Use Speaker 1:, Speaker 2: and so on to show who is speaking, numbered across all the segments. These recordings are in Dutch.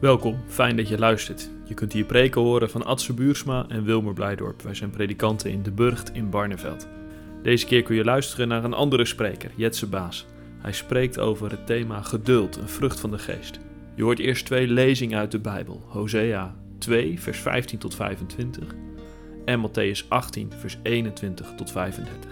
Speaker 1: Welkom, fijn dat je luistert. Je kunt hier preken horen van Adse Buursma en Wilmer Blijdorp. Wij zijn predikanten in De Burgt in Barneveld. Deze keer kun je luisteren naar een andere spreker, Jetse Baas. Hij spreekt over het thema geduld, een vrucht van de geest. Je hoort eerst twee lezingen uit de Bijbel. Hosea 2, vers 15 tot 25 en Matthäus 18, vers 21 tot 35.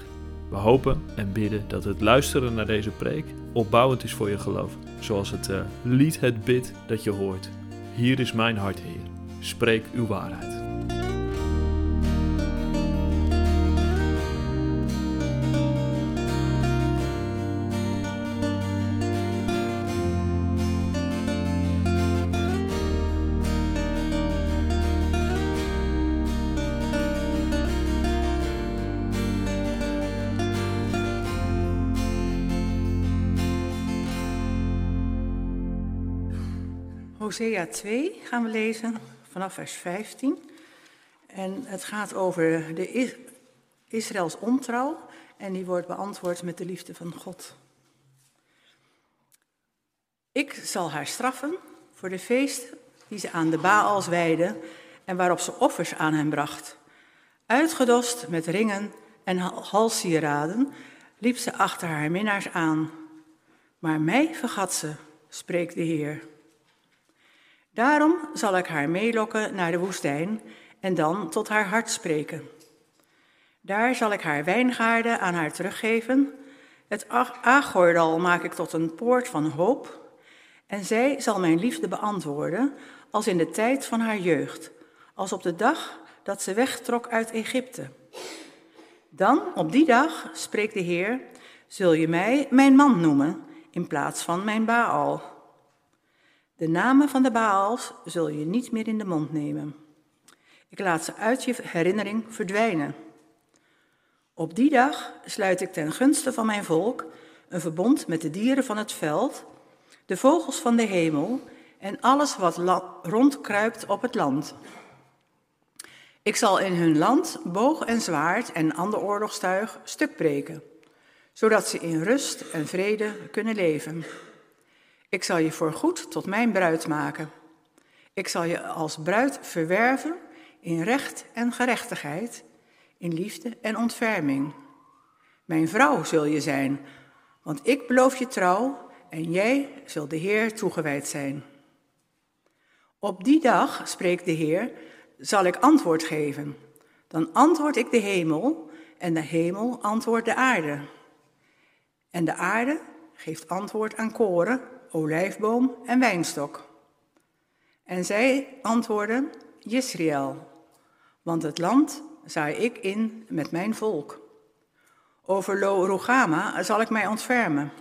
Speaker 1: We hopen en bidden dat het luisteren naar deze preek opbouwend is voor je geloof. Zoals het uh, lied het bid dat je hoort. Hier is mijn hart, Heer. Spreek uw waarheid.
Speaker 2: Hosea 2 gaan we lezen vanaf vers 15. En het gaat over de Israëls ontrouw en die wordt beantwoord met de liefde van God. Ik zal haar straffen voor de feest die ze aan de Baals wijde en waarop ze offers aan hem bracht. Uitgedost met ringen en halssieraden liep ze achter haar minnaars aan. Maar mij vergat ze, spreekt de Heer. Daarom zal ik haar meelokken naar de woestijn en dan tot haar hart spreken. Daar zal ik haar wijngaarden aan haar teruggeven. Het Agordal maak ik tot een poort van hoop. En zij zal mijn liefde beantwoorden als in de tijd van haar jeugd, als op de dag dat ze wegtrok uit Egypte. Dan, op die dag, spreekt de Heer, zul je mij mijn man noemen in plaats van mijn Baal. De namen van de Baals zul je niet meer in de mond nemen. Ik laat ze uit je herinnering verdwijnen. Op die dag sluit ik ten gunste van mijn volk een verbond met de dieren van het veld, de vogels van de hemel en alles wat rondkruipt op het land. Ik zal in hun land boog en zwaard en ander oorlogstuig stuk breken, zodat ze in rust en vrede kunnen leven. Ik zal je voorgoed tot mijn bruid maken. Ik zal je als bruid verwerven in recht en gerechtigheid, in liefde en ontferming. Mijn vrouw zul je zijn, want ik beloof je trouw en jij zult de Heer toegewijd zijn. Op die dag, spreekt de Heer, zal ik antwoord geven. Dan antwoord ik de hemel en de hemel antwoordt de aarde. En de aarde geeft antwoord aan koren olijfboom en wijnstok. En zij antwoordden, Jezreel, want het land zaai ik in met mijn volk. Over Lo Rugama zal ik mij ontfermen.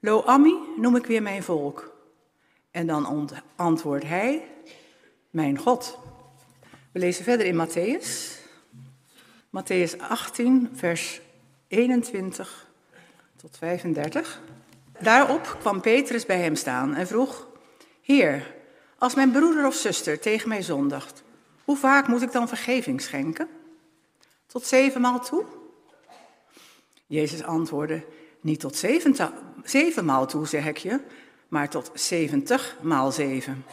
Speaker 2: Lo Ami noem ik weer mijn volk. En dan antwoordt hij, mijn God. We lezen verder in Matthäus. Matthäus 18, vers 21 tot 35. Daarop kwam Petrus bij hem staan en vroeg: Heer, als mijn broeder of zuster tegen mij zondigt, hoe vaak moet ik dan vergeving schenken? Tot zevenmaal toe? Jezus antwoordde: Niet tot zevenmaal toe, zeg ik je, maar tot zeventig maal zeven.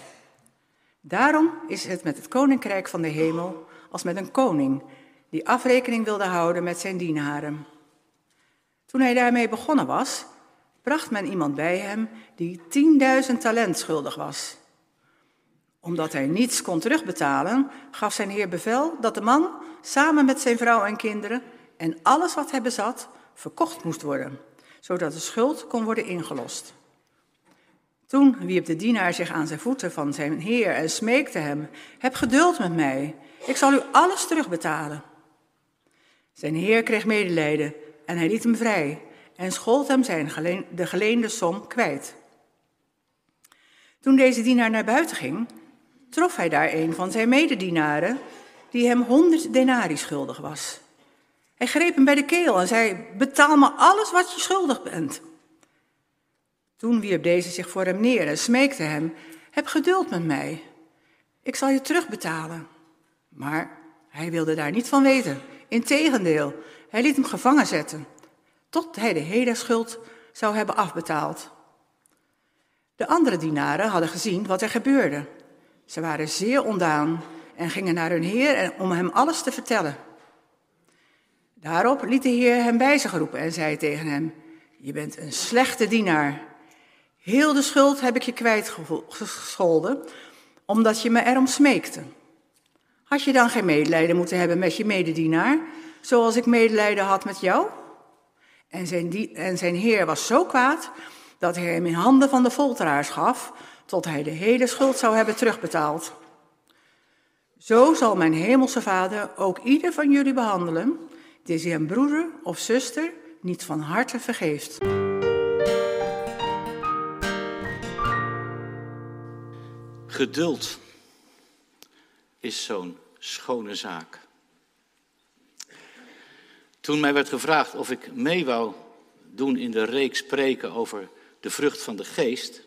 Speaker 2: Daarom is het met het koninkrijk van de hemel als met een koning die afrekening wilde houden met zijn dienaren. Toen hij daarmee begonnen was, bracht men iemand bij hem die 10.000 talent schuldig was. Omdat hij niets kon terugbetalen, gaf zijn heer bevel dat de man samen met zijn vrouw en kinderen en alles wat hij bezat verkocht moest worden, zodat de schuld kon worden ingelost. Toen wierp de dienaar zich aan zijn voeten van zijn heer en smeekte hem: Heb geduld met mij, ik zal u alles terugbetalen. Zijn heer kreeg medelijden en hij liet hem vrij en schold hem zijn de geleende som kwijt. Toen deze dienaar naar buiten ging, trof hij daar een van zijn mededienaren die hem honderd denari schuldig was. Hij greep hem bij de keel en zei: Betaal me alles wat je schuldig bent. Toen wierp deze zich voor hem neer en smeekte hem: Heb geduld met mij, ik zal je terugbetalen. Maar hij wilde daar niet van weten. Integendeel, hij liet hem gevangen zetten tot hij de hele schuld zou hebben afbetaald. De andere dienaren hadden gezien wat er gebeurde. Ze waren zeer ondaan en gingen naar hun heer om hem alles te vertellen. Daarop liet de heer hem bij zich roepen en zei tegen hem: Je bent een slechte dienaar. Heel de schuld heb ik je kwijtgescholden, omdat je me erom smeekte. Had je dan geen medelijden moeten hebben met je mededienaar, zoals ik medelijden had met jou? En zijn, en zijn heer was zo kwaad dat hij hem in handen van de folteraars gaf, tot hij de hele schuld zou hebben terugbetaald. Zo zal mijn hemelse vader ook ieder van jullie behandelen, die zijn broeder of zuster niet van harte vergeeft.
Speaker 3: Geduld is zo'n schone zaak. Toen mij werd gevraagd of ik mee wou doen in de reeks spreken over de vrucht van de geest,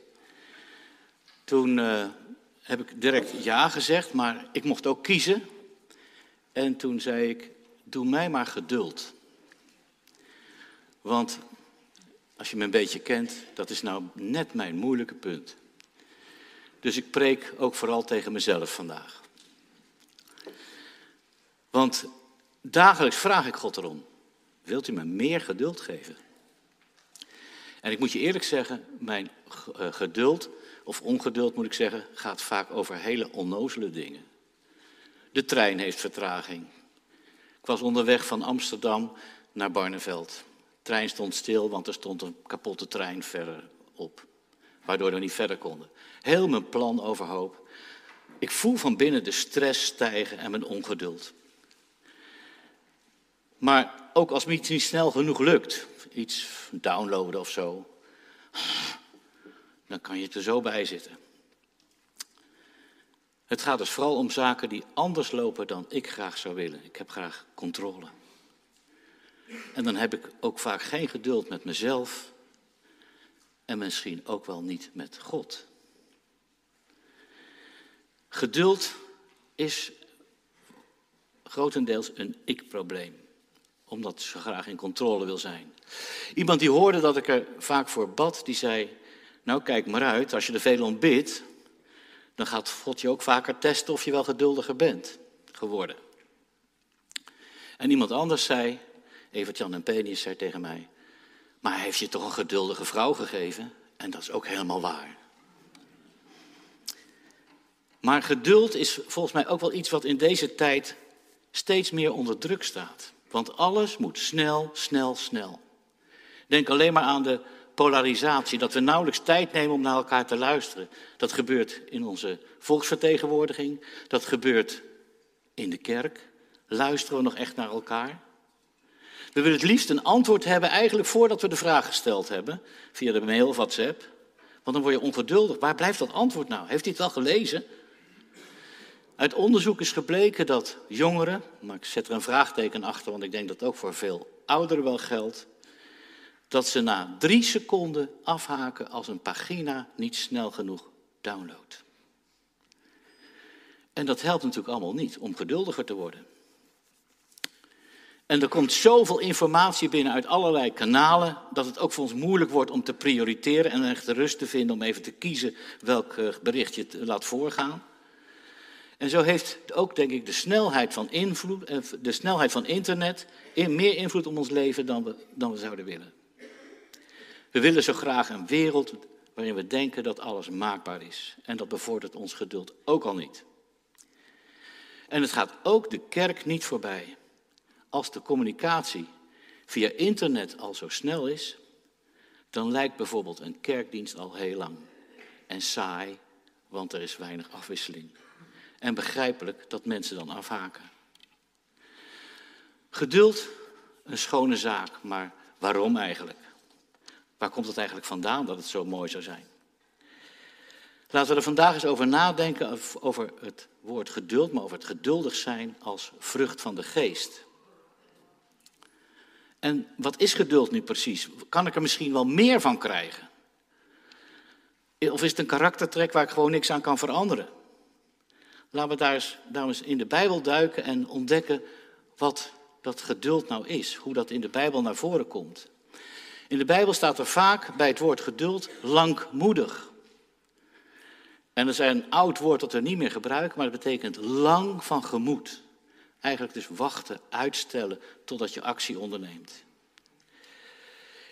Speaker 3: toen uh, heb ik direct ja gezegd, maar ik mocht ook kiezen. En toen zei ik, doe mij maar geduld. Want als je me een beetje kent, dat is nou net mijn moeilijke punt. Dus ik preek ook vooral tegen mezelf vandaag. Want dagelijks vraag ik God erom: wilt u me meer geduld geven? En ik moet je eerlijk zeggen, mijn eh, geduld, of ongeduld moet ik zeggen, gaat vaak over hele onnozele dingen. De trein heeft vertraging. Ik was onderweg van Amsterdam naar Barneveld. De trein stond stil, want er stond een kapotte trein verderop. Waardoor we niet verder konden. Heel mijn plan overhoop. Ik voel van binnen de stress stijgen en mijn ongeduld. Maar ook als iets niet snel genoeg lukt, iets downloaden of zo, dan kan je er zo bij zitten. Het gaat dus vooral om zaken die anders lopen dan ik graag zou willen. Ik heb graag controle. En dan heb ik ook vaak geen geduld met mezelf en misschien ook wel niet met God. Geduld is grotendeels een ik-probleem omdat ze graag in controle wil zijn. Iemand die hoorde dat ik er vaak voor bad, die zei: Nou, kijk maar uit, als je er veel om bidt, dan gaat God je ook vaker testen of je wel geduldiger bent geworden. En iemand anders zei, Evert-Jan en Penius zei tegen mij: Maar hij heeft je toch een geduldige vrouw gegeven? En dat is ook helemaal waar. Maar geduld is volgens mij ook wel iets wat in deze tijd steeds meer onder druk staat. Want alles moet snel, snel, snel. Denk alleen maar aan de polarisatie, dat we nauwelijks tijd nemen om naar elkaar te luisteren. Dat gebeurt in onze volksvertegenwoordiging, dat gebeurt in de kerk. Luisteren we nog echt naar elkaar? We willen het liefst een antwoord hebben, eigenlijk voordat we de vraag gesteld hebben, via de mail of WhatsApp. Want dan word je ongeduldig. Waar blijft dat antwoord nou? Heeft hij het al gelezen? Uit onderzoek is gebleken dat jongeren, maar ik zet er een vraagteken achter, want ik denk dat ook voor veel ouderen wel geldt, dat ze na drie seconden afhaken als een pagina niet snel genoeg downloadt. En dat helpt natuurlijk allemaal niet om geduldiger te worden. En er komt zoveel informatie binnen uit allerlei kanalen, dat het ook voor ons moeilijk wordt om te prioriteren en echt de rust te vinden om even te kiezen welk eh, bericht je laat voorgaan. En zo heeft ook, denk ik, de snelheid van, invloed, eh, de snelheid van internet meer invloed op ons leven dan we, dan we zouden willen. We willen zo graag een wereld waarin we denken dat alles maakbaar is. En dat bevordert ons geduld ook al niet. En het gaat ook de kerk niet voorbij. Als de communicatie via internet al zo snel is, dan lijkt bijvoorbeeld een kerkdienst al heel lang en saai, want er is weinig afwisseling en begrijpelijk dat mensen dan afhaken. Geduld, een schone zaak, maar waarom eigenlijk? Waar komt het eigenlijk vandaan dat het zo mooi zou zijn? Laten we er vandaag eens over nadenken, over het woord geduld, maar over het geduldig zijn als vrucht van de geest. En wat is geduld nu precies? Kan ik er misschien wel meer van krijgen? Of is het een karaktertrek waar ik gewoon niks aan kan veranderen? Laten we daar eens, in de Bijbel duiken en ontdekken wat dat geduld nou is. Hoe dat in de Bijbel naar voren komt. In de Bijbel staat er vaak bij het woord geduld langmoedig. En dat is een oud woord dat we niet meer gebruiken, maar dat betekent lang van gemoed. Eigenlijk dus wachten, uitstellen totdat je actie onderneemt.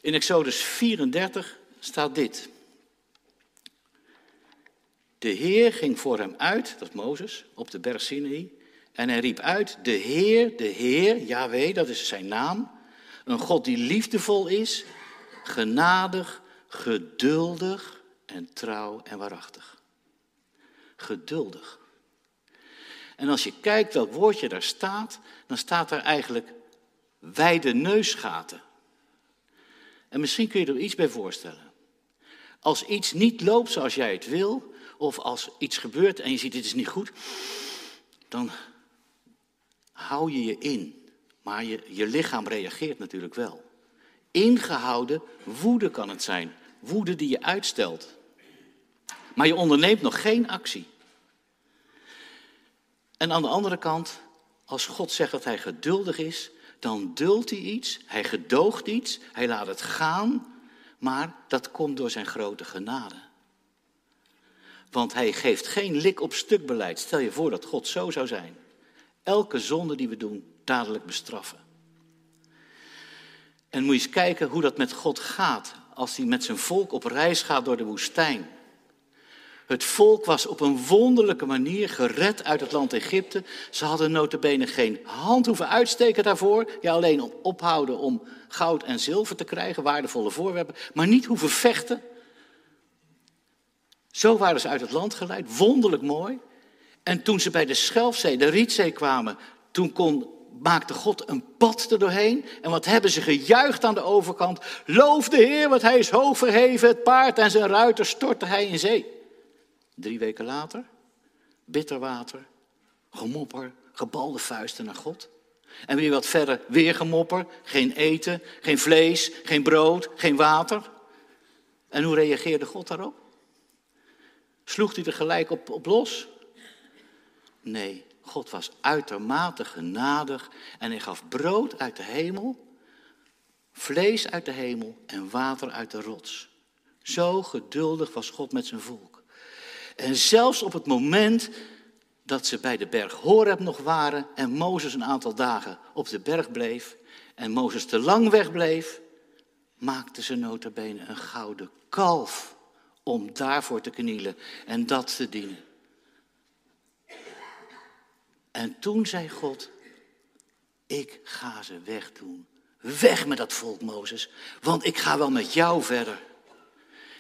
Speaker 3: In Exodus 34 staat dit. De Heer ging voor hem uit, dat is Mozes, op de berg Sinai. En hij riep uit, de Heer, de Heer, Yahweh, dat is zijn naam. Een God die liefdevol is, genadig, geduldig en trouw en waarachtig. Geduldig. En als je kijkt welk woordje daar staat, dan staat daar eigenlijk wijde neusgaten. En misschien kun je er iets bij voorstellen. Als iets niet loopt zoals jij het wil, of als iets gebeurt en je ziet dit is niet goed, dan hou je je in. Maar je, je lichaam reageert natuurlijk wel. Ingehouden woede kan het zijn. Woede die je uitstelt. Maar je onderneemt nog geen actie. En aan de andere kant, als God zegt dat hij geduldig is, dan duldt hij iets, hij gedoogt iets, hij laat het gaan, maar dat komt door zijn grote genade. Want hij geeft geen lik op stuk beleid. Stel je voor dat God zo zou zijn. Elke zonde die we doen, dadelijk bestraffen. En moet je eens kijken hoe dat met God gaat als hij met zijn volk op reis gaat door de woestijn. Het volk was op een wonderlijke manier gered uit het land Egypte. Ze hadden notabene geen hand hoeven uitsteken daarvoor. Ja, alleen om ophouden om goud en zilver te krijgen, waardevolle voorwerpen. Maar niet hoeven vechten. Zo waren ze uit het land geleid, wonderlijk mooi. En toen ze bij de Schelfzee, de Rietzee kwamen, toen kon, maakte God een pad er doorheen. En wat hebben ze gejuicht aan de overkant? Loof de Heer, want hij is hoog verheven. Het paard en zijn ruiter stortte hij in zee. Drie weken later, bitter water, gemopper, gebalde vuisten naar God. En weer wat verder, weer gemopper, geen eten, geen vlees, geen brood, geen water. En hoe reageerde God daarop? Sloeg hij er gelijk op, op los? Nee, God was uitermate genadig en hij gaf brood uit de hemel, vlees uit de hemel en water uit de rots. Zo geduldig was God met zijn volk. En zelfs op het moment dat ze bij de berg Horeb nog waren en Mozes een aantal dagen op de berg bleef en Mozes te lang wegbleef, maakten ze notabene een gouden kalf om daarvoor te knielen en dat te dienen. En toen zei God, ik ga ze wegdoen. Weg met dat volk, Mozes, want ik ga wel met jou verder.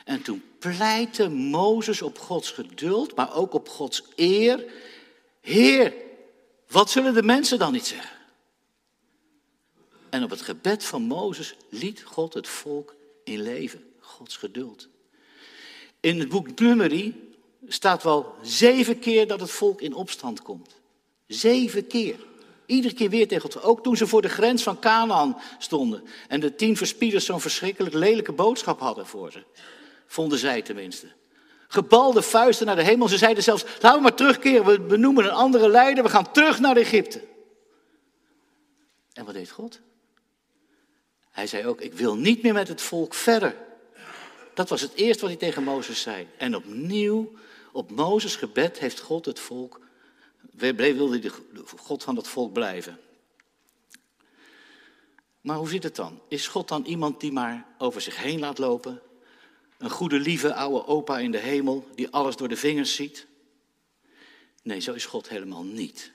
Speaker 3: En toen pleitte Mozes op Gods geduld, maar ook op Gods eer. Heer, wat zullen de mensen dan niet zeggen? En op het gebed van Mozes liet God het volk in leven. Gods geduld. In het boek Numeri staat wel zeven keer dat het volk in opstand komt. Zeven keer. Iedere keer weer tegen God. Ook toen ze voor de grens van Canaan stonden. En de tien verspieders zo'n verschrikkelijk lelijke boodschap hadden voor ze. Vonden zij tenminste. Gebalde vuisten naar de hemel. Ze zeiden zelfs, laten we maar terugkeren. We benoemen een andere leider. We gaan terug naar Egypte. En wat deed God? Hij zei ook, ik wil niet meer met het volk verder. Dat was het eerste wat hij tegen Mozes zei. En opnieuw, op Mozes gebed heeft God het volk wilde de God van dat volk blijven. Maar hoe zit het dan? Is God dan iemand die maar over zich heen laat lopen? Een goede, lieve oude opa in de hemel die alles door de vingers ziet? Nee, zo is God helemaal niet.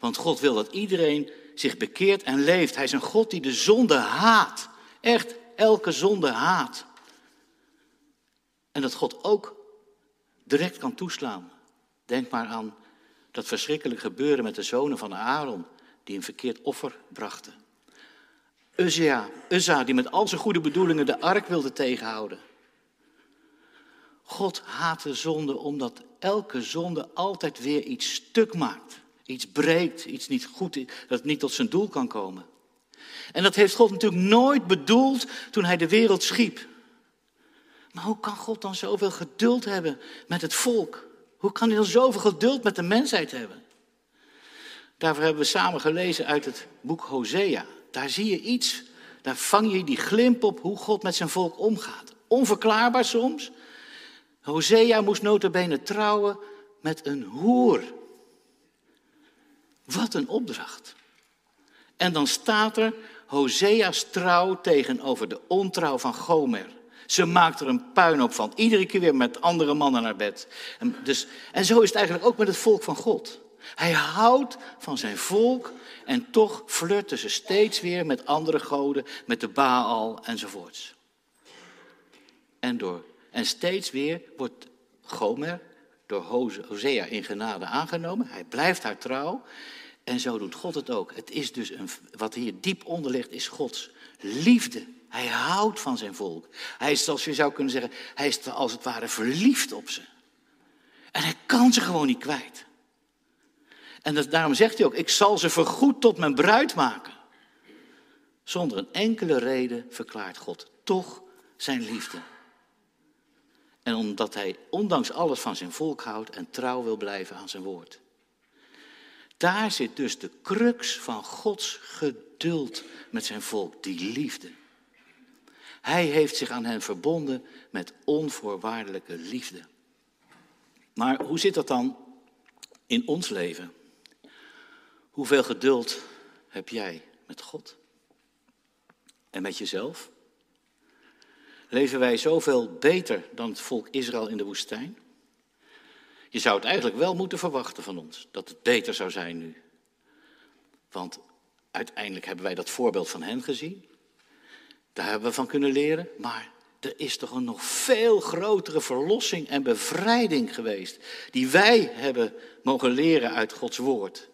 Speaker 3: Want God wil dat iedereen zich bekeert en leeft. Hij is een God die de zonde haat. Echt elke zonde haat. En dat God ook direct kan toeslaan. Denk maar aan dat verschrikkelijk gebeuren met de zonen van Aaron, die een verkeerd offer brachten. Uzia, Uzza, die met al zijn goede bedoelingen de ark wilde tegenhouden. God haat de zonde omdat elke zonde altijd weer iets stuk maakt. Iets breekt, iets niet goed, dat niet tot zijn doel kan komen. En dat heeft God natuurlijk nooit bedoeld toen hij de wereld schiep. Maar hoe kan God dan zoveel geduld hebben met het volk? Hoe kan hij dan zoveel geduld met de mensheid hebben? Daarvoor hebben we samen gelezen uit het boek Hosea. Daar zie je iets, daar vang je die glimp op hoe God met zijn volk omgaat. Onverklaarbaar soms, Hosea moest notabene trouwen met een hoer. Wat een opdracht. En dan staat er Hosea's trouw tegenover de ontrouw van Gomer. Ze maakt er een puinhoop van. Iedere keer weer met andere mannen naar bed. En, dus, en zo is het eigenlijk ook met het volk van God. Hij houdt van zijn volk en toch flirten ze steeds weer met andere goden, met de Baal enzovoorts. En, door, en steeds weer wordt Gomer door Hosea in genade aangenomen. Hij blijft haar trouw. En zo doet God het ook. Het is dus een, wat hier diep onder ligt, is Gods liefde. Hij houdt van zijn volk. Hij is, zoals je zou kunnen zeggen, hij is als het ware verliefd op ze. En hij kan ze gewoon niet kwijt. En daarom zegt hij ook, ik zal ze vergoed tot mijn bruid maken. Zonder een enkele reden verklaart God toch zijn liefde. En omdat hij ondanks alles van zijn volk houdt en trouw wil blijven aan zijn woord. Daar zit dus de crux van Gods geduld met zijn volk, die liefde. Hij heeft zich aan hen verbonden met onvoorwaardelijke liefde. Maar hoe zit dat dan in ons leven? Hoeveel geduld heb jij met God? En met jezelf? Leven wij zoveel beter dan het volk Israël in de woestijn? Je zou het eigenlijk wel moeten verwachten van ons, dat het beter zou zijn nu. Want uiteindelijk hebben wij dat voorbeeld van hen gezien. Daar hebben we van kunnen leren. Maar er is toch een nog veel grotere verlossing en bevrijding geweest. Die wij hebben mogen leren uit Gods woord.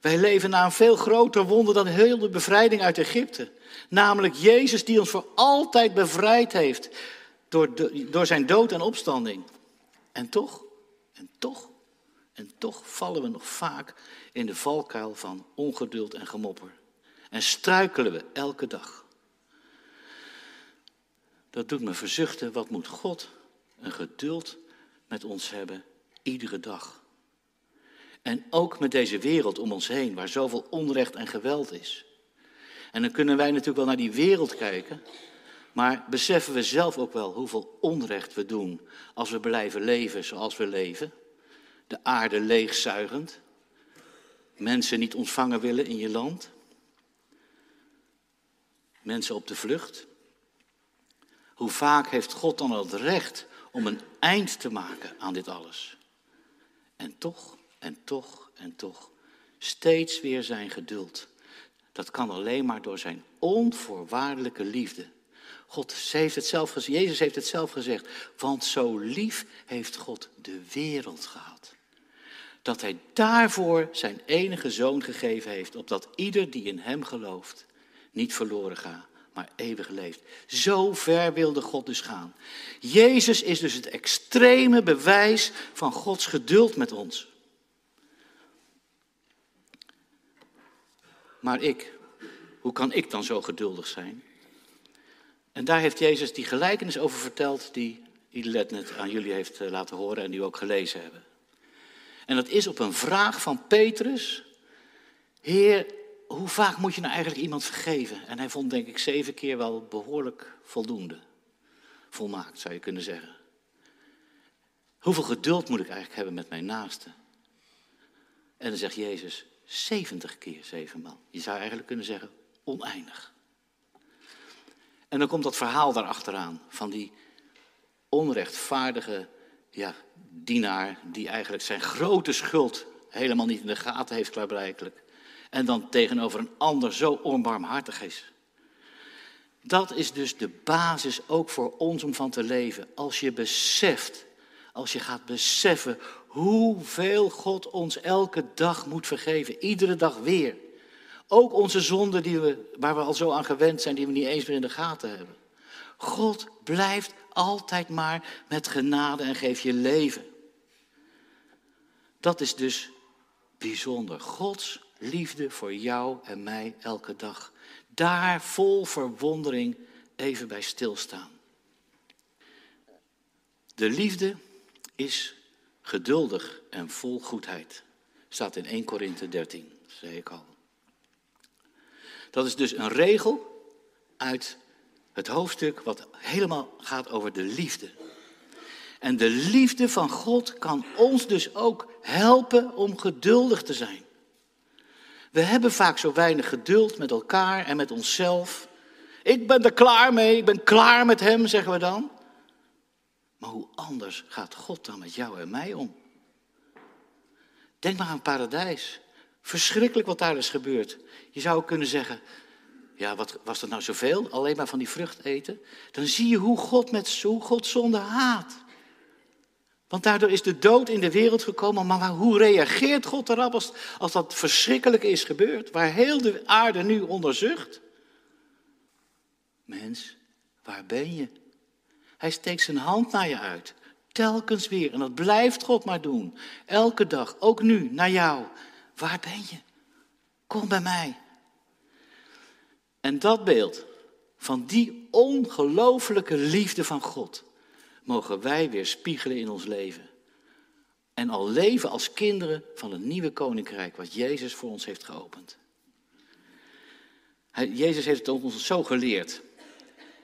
Speaker 3: Wij leven na een veel groter wonder dan heel de bevrijding uit Egypte. Namelijk Jezus die ons voor altijd bevrijd heeft door, door zijn dood en opstanding. En toch, en toch, en toch vallen we nog vaak in de valkuil van ongeduld en gemopper. En struikelen we elke dag. Dat doet me verzuchten, wat moet God een geduld met ons hebben iedere dag. En ook met deze wereld om ons heen, waar zoveel onrecht en geweld is. En dan kunnen wij natuurlijk wel naar die wereld kijken, maar beseffen we zelf ook wel hoeveel onrecht we doen als we blijven leven zoals we leven? De aarde leegzuigend, mensen niet ontvangen willen in je land, mensen op de vlucht. Hoe vaak heeft God dan het recht om een eind te maken aan dit alles? En toch, en toch, en toch, steeds weer zijn geduld. Dat kan alleen maar door zijn onvoorwaardelijke liefde. God heeft het zelf gezegd, Jezus heeft het zelf gezegd. Want zo lief heeft God de wereld gehad. Dat hij daarvoor zijn enige zoon gegeven heeft, opdat ieder die in hem gelooft niet verloren gaat, maar eeuwig leeft. Zo ver wilde God dus gaan. Jezus is dus het extreme bewijs van Gods geduld met ons. Maar ik, hoe kan ik dan zo geduldig zijn? En daar heeft Jezus die gelijkenis over verteld die Ilet net aan jullie heeft eh, laten horen en die we ook gelezen hebben. En dat is op een vraag van Petrus. Heer, hoe vaak moet je nou eigenlijk iemand vergeven? En hij vond denk ik zeven keer wel behoorlijk voldoende. Volmaakt zou je kunnen zeggen. Hoeveel geduld moet ik eigenlijk hebben met mijn naaste? En dan zegt Jezus, 70 keer zevenmaal. Je zou eigenlijk kunnen zeggen, oneindig. En dan komt dat verhaal daarachteraan van die onrechtvaardige ja, dienaar die eigenlijk zijn grote schuld helemaal niet in de gaten heeft klaarblijkelijk en dan tegenover een ander zo onbarmhartig is. Dat is dus de basis ook voor ons om van te leven. Als je beseft, als je gaat beseffen hoeveel God ons elke dag moet vergeven, iedere dag weer. Ook onze zonden die we, waar we al zo aan gewend zijn, die we niet eens meer in de gaten hebben. God blijft altijd maar met genade en geeft je leven. Dat is dus bijzonder. Gods liefde voor jou en mij elke dag. Daar vol verwondering even bij stilstaan. De liefde is geduldig en vol goedheid. Staat in 1 Korinthe 13, zei ik al. Dat is dus een regel uit het hoofdstuk wat helemaal gaat over de liefde. En de liefde van God kan ons dus ook helpen om geduldig te zijn. We hebben vaak zo weinig geduld met elkaar en met onszelf. Ik ben er klaar mee, ik ben klaar met Hem, zeggen we dan. Maar hoe anders gaat God dan met jou en mij om? Denk maar aan paradijs. Verschrikkelijk wat daar is gebeurd. Je zou kunnen zeggen, ja, wat was dat nou zoveel? Alleen maar van die vrucht eten? Dan zie je hoe God, met, hoe God zonde haat. Want daardoor is de dood in de wereld gekomen. Maar hoe reageert God erop als, als dat verschrikkelijke is gebeurd? Waar heel de aarde nu onderzucht? Mens, waar ben je? Hij steekt zijn hand naar je uit. Telkens weer. En dat blijft God maar doen. Elke dag, ook nu, naar jou. Waar ben je? Kom bij mij. En dat beeld van die ongelooflijke liefde van God mogen wij weer spiegelen in ons leven. En al leven als kinderen van het nieuwe koninkrijk wat Jezus voor ons heeft geopend. Jezus heeft het ons zo geleerd.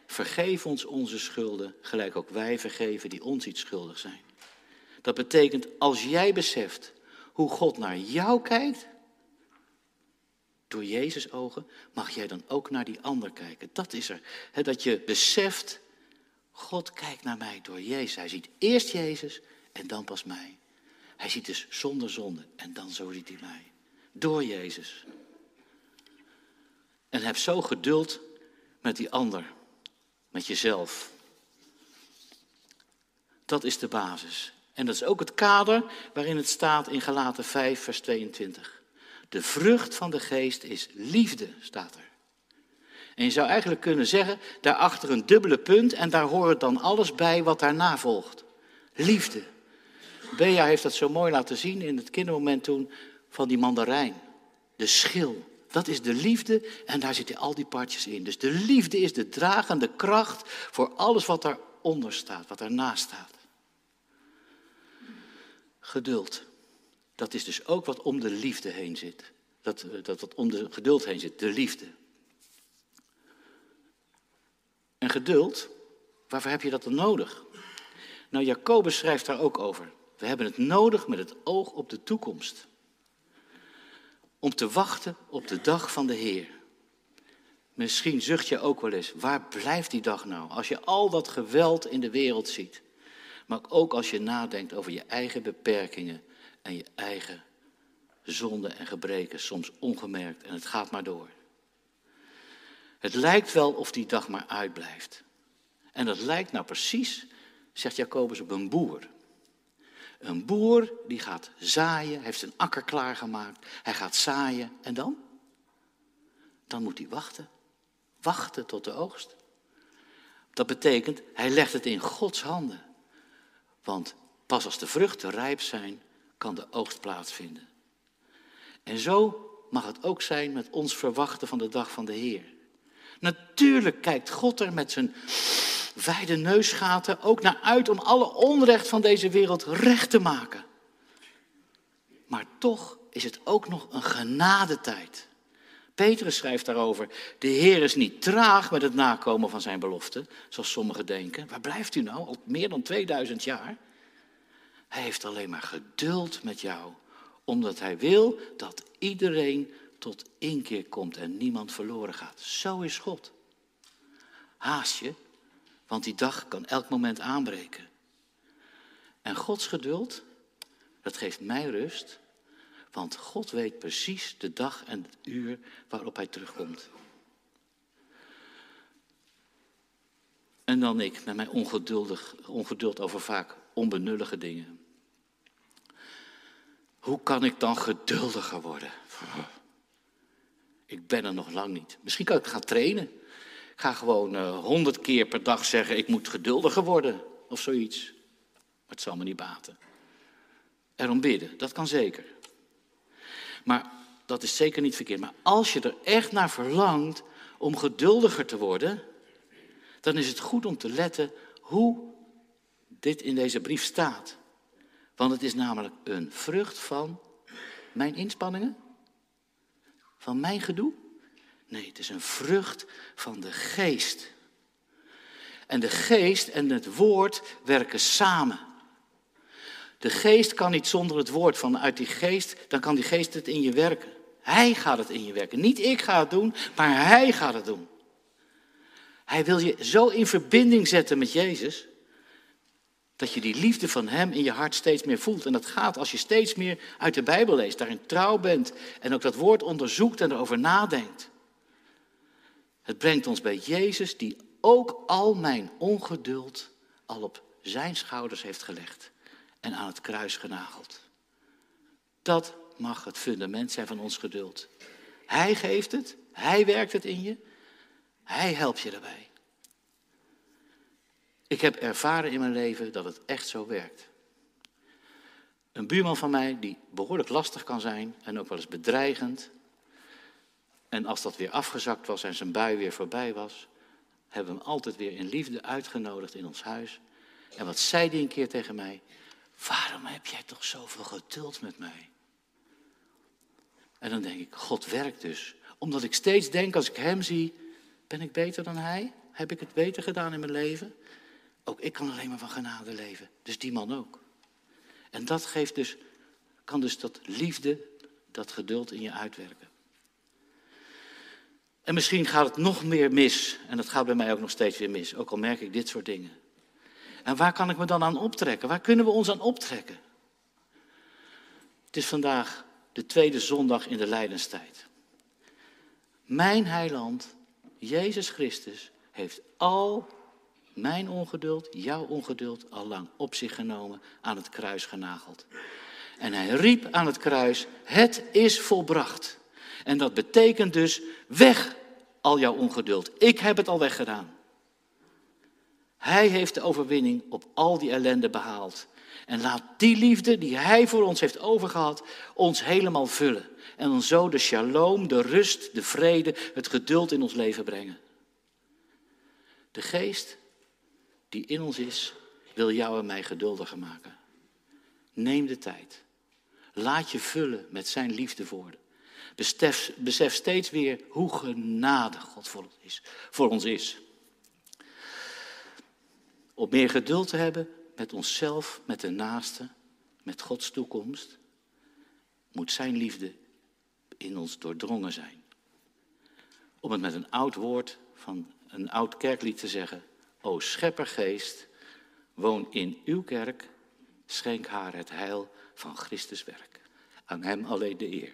Speaker 3: Vergeef ons onze schulden, gelijk ook wij vergeven die ons iets schuldig zijn. Dat betekent, als jij beseft hoe God naar jou kijkt, door Jezus ogen, mag jij dan ook naar die ander kijken. Dat is er. dat je beseft, God kijkt naar mij door Jezus. Hij ziet eerst Jezus en dan pas mij. Hij ziet dus zonder zonde en dan zo ziet hij mij. Door Jezus. En heb zo geduld met die ander, met jezelf. Dat is de basis. En dat is ook het kader waarin het staat in Galaten 5, vers 22. De vrucht van de geest is liefde, staat er. En je zou eigenlijk kunnen zeggen, daarachter een dubbele punt en daar hoort dan alles bij wat daarna volgt. Liefde. Bea heeft dat zo mooi laten zien in het kindermoment toen van die mandarijn. De schil. Dat is de liefde en daar zitten al die partjes in. Dus de liefde is de dragende kracht voor alles wat daaronder staat, wat daarnaast staat. Geduld. Dat is dus ook wat om de liefde heen zit. Dat, eh, dat wat om de geduld heen zit, de liefde. En geduld, waarvoor heb je dat dan nodig? Nou, Jacobus schrijft daar ook over. We hebben het nodig met het oog op de toekomst. Om te wachten op de dag van de Heer. Misschien zucht je ook wel eens, waar blijft die dag nou? Als je al dat geweld in de wereld ziet. Maar ook als je nadenkt over je eigen beperkingen en je eigen zonden en gebreken, soms ongemerkt en het gaat maar door. Het lijkt wel of die dag maar uitblijft. En dat lijkt nou precies, zegt Jacobus, op een boer. Een boer die gaat zaaien, heeft zijn akker klaargemaakt, hij gaat zaaien en dan? Dan moet hij wachten. Wachten tot de oogst. Dat betekent, hij legt het in Gods handen. Want pas als de vruchten rijp zijn, kan de oogst plaatsvinden. En zo mag het ook zijn met ons verwachten van de dag van de Heer. Natuurlijk kijkt God er met zijn wijde neusgaten ook naar uit om alle onrecht van deze wereld recht te maken. Maar toch is het ook nog een genadetijd. Petrus schrijft daarover: De Heer is niet traag met het nakomen van zijn belofte, zoals sommigen denken. Waar blijft u nou? Al meer dan 2000 jaar. Hij heeft alleen maar geduld met jou, omdat hij wil dat iedereen tot inkeer komt en niemand verloren gaat. Zo is God. Haast je, want die dag kan elk moment aanbreken. En Gods geduld, dat geeft mij rust, want God weet precies de dag en het uur waarop hij terugkomt. En dan ik met mijn ongeduldig, ongeduld over vaak onbenullige dingen. Hoe kan ik dan geduldiger worden? Ik ben er nog lang niet. Misschien kan ik gaan trainen. Ik ga gewoon eh, honderd keer per dag zeggen: ik moet geduldiger worden of zoiets. Maar het zal me niet baten. Erom bidden, dat kan zeker. Maar dat is zeker niet verkeerd. Maar als je er echt naar verlangt om geduldiger te worden, dan is het goed om te letten hoe dit in deze brief staat. Want het is namelijk een vrucht van mijn inspanningen, van mijn gedoe. Nee, het is een vrucht van de geest. En de geest en het woord werken samen. De geest kan niet zonder het woord. Vanuit die geest, dan kan die geest het in je werken. Hij gaat het in je werken. Niet ik ga het doen, maar hij gaat het doen. Hij wil je zo in verbinding zetten met Jezus, dat je die liefde van Hem in je hart steeds meer voelt. En dat gaat als je steeds meer uit de Bijbel leest, daarin trouw bent en ook dat woord onderzoekt en erover nadenkt. Het brengt ons bij Jezus, die ook al mijn ongeduld al op zijn schouders heeft gelegd en aan het kruis genageld. Dat mag het fundament zijn van ons geduld. Hij geeft het, hij werkt het in je, hij helpt je daarbij. Ik heb ervaren in mijn leven dat het echt zo werkt. Een buurman van mij die behoorlijk lastig kan zijn en ook wel eens bedreigend. En als dat weer afgezakt was en zijn bui weer voorbij was, hebben we hem altijd weer in liefde uitgenodigd in ons huis. En wat zei hij een keer tegen mij? Waarom heb jij toch zoveel geduld met mij? En dan denk ik, God werkt dus. Omdat ik steeds denk, als ik hem zie, ben ik beter dan hij? Heb ik het beter gedaan in mijn leven? Ook ik kan alleen maar van genade leven. Dus die man ook. En dat geeft dus, kan dus dat liefde, dat geduld in je uitwerken. En misschien gaat het nog meer mis. En dat gaat bij mij ook nog steeds weer mis. Ook al merk ik dit soort dingen. En waar kan ik me dan aan optrekken? Waar kunnen we ons aan optrekken? Het is vandaag de tweede zondag in de lijdenstijd. Mijn heiland, Jezus Christus, heeft al mijn ongeduld, jouw ongeduld, al lang op zich genomen, aan het kruis genageld. En hij riep aan het kruis, het is volbracht. En dat betekent dus, weg al jouw ongeduld. Ik heb het al weggedaan. Hij heeft de overwinning op al die ellende behaald. En laat die liefde die Hij voor ons heeft overgehad, ons helemaal vullen. En dan zo de shalom, de rust, de vrede, het geduld in ons leven brengen. De geest die in ons is, wil jou en mij geduldiger maken. Neem de tijd. Laat je vullen met zijn liefdewoorden. Besef, besef steeds weer hoe genadig God voor ons is. Voor ons is. Om meer geduld te hebben met onszelf, met de naaste, met Gods toekomst, moet zijn liefde in ons doordrongen zijn. Om het met een oud woord van een oud kerklied te zeggen, O scheppergeest, woon in uw kerk, schenk haar het heil van Christus werk. Aan hem alleen de eer.